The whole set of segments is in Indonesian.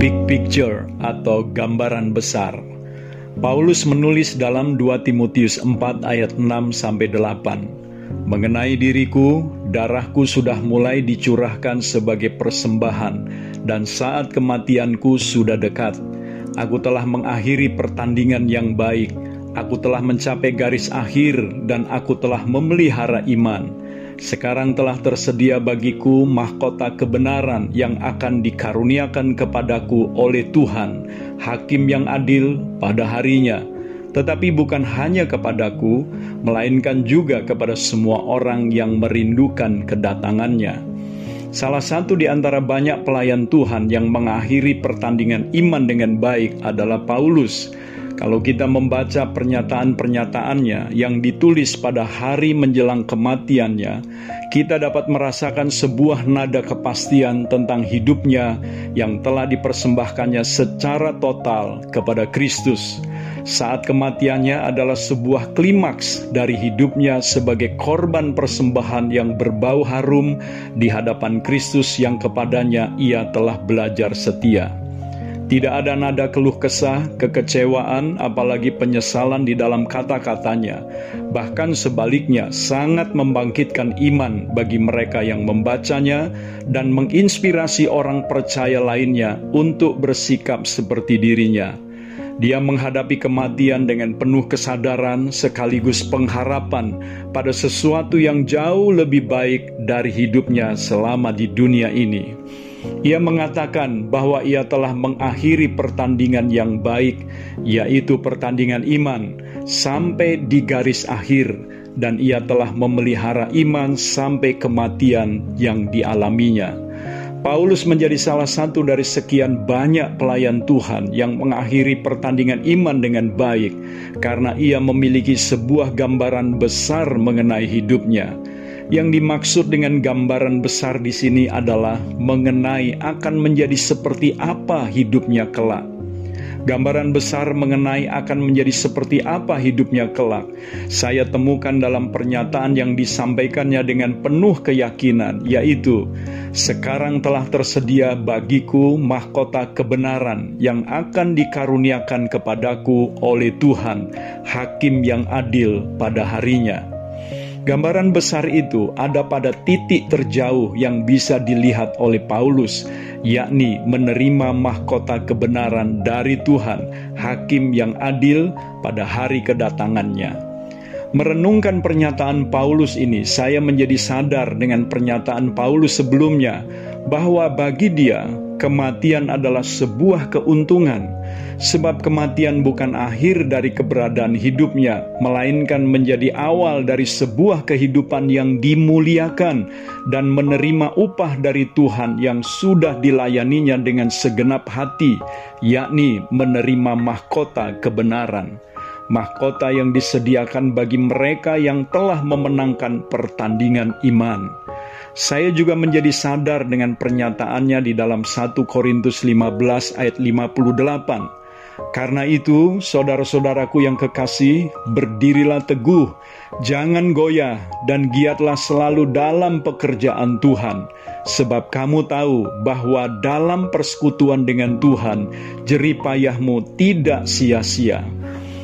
Big picture atau gambaran besar. Paulus menulis dalam 2 Timotius 4 ayat 6 sampai 8. Mengenai diriku, darahku sudah mulai dicurahkan sebagai persembahan dan saat kematianku sudah dekat. Aku telah mengakhiri pertandingan yang baik. Aku telah mencapai garis akhir dan aku telah memelihara iman. Sekarang telah tersedia bagiku mahkota kebenaran yang akan dikaruniakan kepadaku oleh Tuhan, Hakim yang adil pada harinya. Tetapi bukan hanya kepadaku, melainkan juga kepada semua orang yang merindukan kedatangannya. Salah satu di antara banyak pelayan Tuhan yang mengakhiri pertandingan iman dengan baik adalah Paulus. Kalau kita membaca pernyataan-pernyataannya yang ditulis pada hari menjelang kematiannya, kita dapat merasakan sebuah nada kepastian tentang hidupnya yang telah dipersembahkannya secara total kepada Kristus. Saat kematiannya adalah sebuah klimaks dari hidupnya sebagai korban persembahan yang berbau harum di hadapan Kristus yang kepadanya ia telah belajar setia. Tidak ada nada keluh kesah, kekecewaan, apalagi penyesalan di dalam kata-katanya. Bahkan sebaliknya, sangat membangkitkan iman bagi mereka yang membacanya dan menginspirasi orang percaya lainnya untuk bersikap seperti dirinya. Dia menghadapi kematian dengan penuh kesadaran sekaligus pengharapan pada sesuatu yang jauh lebih baik dari hidupnya selama di dunia ini. Ia mengatakan bahwa ia telah mengakhiri pertandingan yang baik, yaitu pertandingan iman, sampai di garis akhir, dan ia telah memelihara iman sampai kematian yang dialaminya. Paulus menjadi salah satu dari sekian banyak pelayan Tuhan yang mengakhiri pertandingan iman dengan baik, karena ia memiliki sebuah gambaran besar mengenai hidupnya yang dimaksud dengan gambaran besar di sini adalah mengenai akan menjadi seperti apa hidupnya kelak. Gambaran besar mengenai akan menjadi seperti apa hidupnya kelak. Saya temukan dalam pernyataan yang disampaikannya dengan penuh keyakinan, yaitu: "Sekarang telah tersedia bagiku mahkota kebenaran yang akan dikaruniakan kepadaku oleh Tuhan, Hakim yang adil pada harinya." Gambaran besar itu ada pada titik terjauh yang bisa dilihat oleh Paulus, yakni menerima mahkota kebenaran dari Tuhan, Hakim yang adil pada hari kedatangannya. Merenungkan pernyataan Paulus ini, saya menjadi sadar dengan pernyataan Paulus sebelumnya bahwa bagi dia kematian adalah sebuah keuntungan sebab kematian bukan akhir dari keberadaan hidupnya, melainkan menjadi awal dari sebuah kehidupan yang dimuliakan dan menerima upah dari Tuhan yang sudah dilayaninya dengan segenap hati, yakni menerima mahkota kebenaran. Mahkota yang disediakan bagi mereka yang telah memenangkan pertandingan iman. Saya juga menjadi sadar dengan pernyataannya di dalam 1 Korintus 15 ayat 58 karena itu, saudara-saudaraku yang kekasih, berdirilah teguh, jangan goyah, dan giatlah selalu dalam pekerjaan Tuhan, sebab kamu tahu bahwa dalam persekutuan dengan Tuhan, jeripayahmu tidak sia-sia.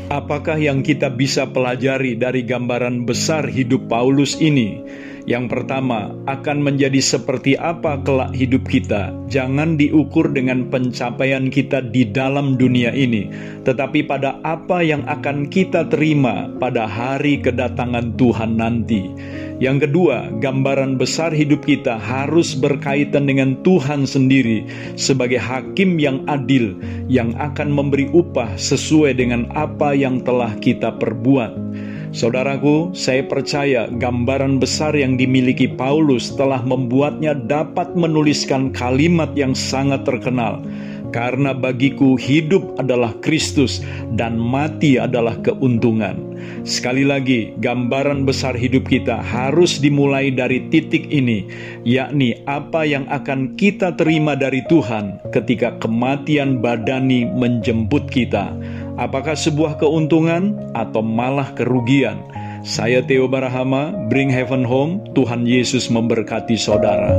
Apakah yang kita bisa pelajari dari gambaran besar hidup Paulus ini? Yang pertama, akan menjadi seperti apa kelak hidup kita. Jangan diukur dengan pencapaian kita di dalam dunia ini, tetapi pada apa yang akan kita terima pada hari kedatangan Tuhan nanti. Yang kedua, gambaran besar hidup kita harus berkaitan dengan Tuhan sendiri sebagai hakim yang adil yang akan memberi upah sesuai dengan apa yang telah kita perbuat. Saudaraku, saya percaya gambaran besar yang dimiliki Paulus telah membuatnya dapat menuliskan kalimat yang sangat terkenal. Karena bagiku hidup adalah Kristus dan mati adalah keuntungan. Sekali lagi, gambaran besar hidup kita harus dimulai dari titik ini, yakni apa yang akan kita terima dari Tuhan ketika kematian badani menjemput kita Apakah sebuah keuntungan atau malah kerugian? Saya Theo Barahama, Bring Heaven Home, Tuhan Yesus memberkati saudara.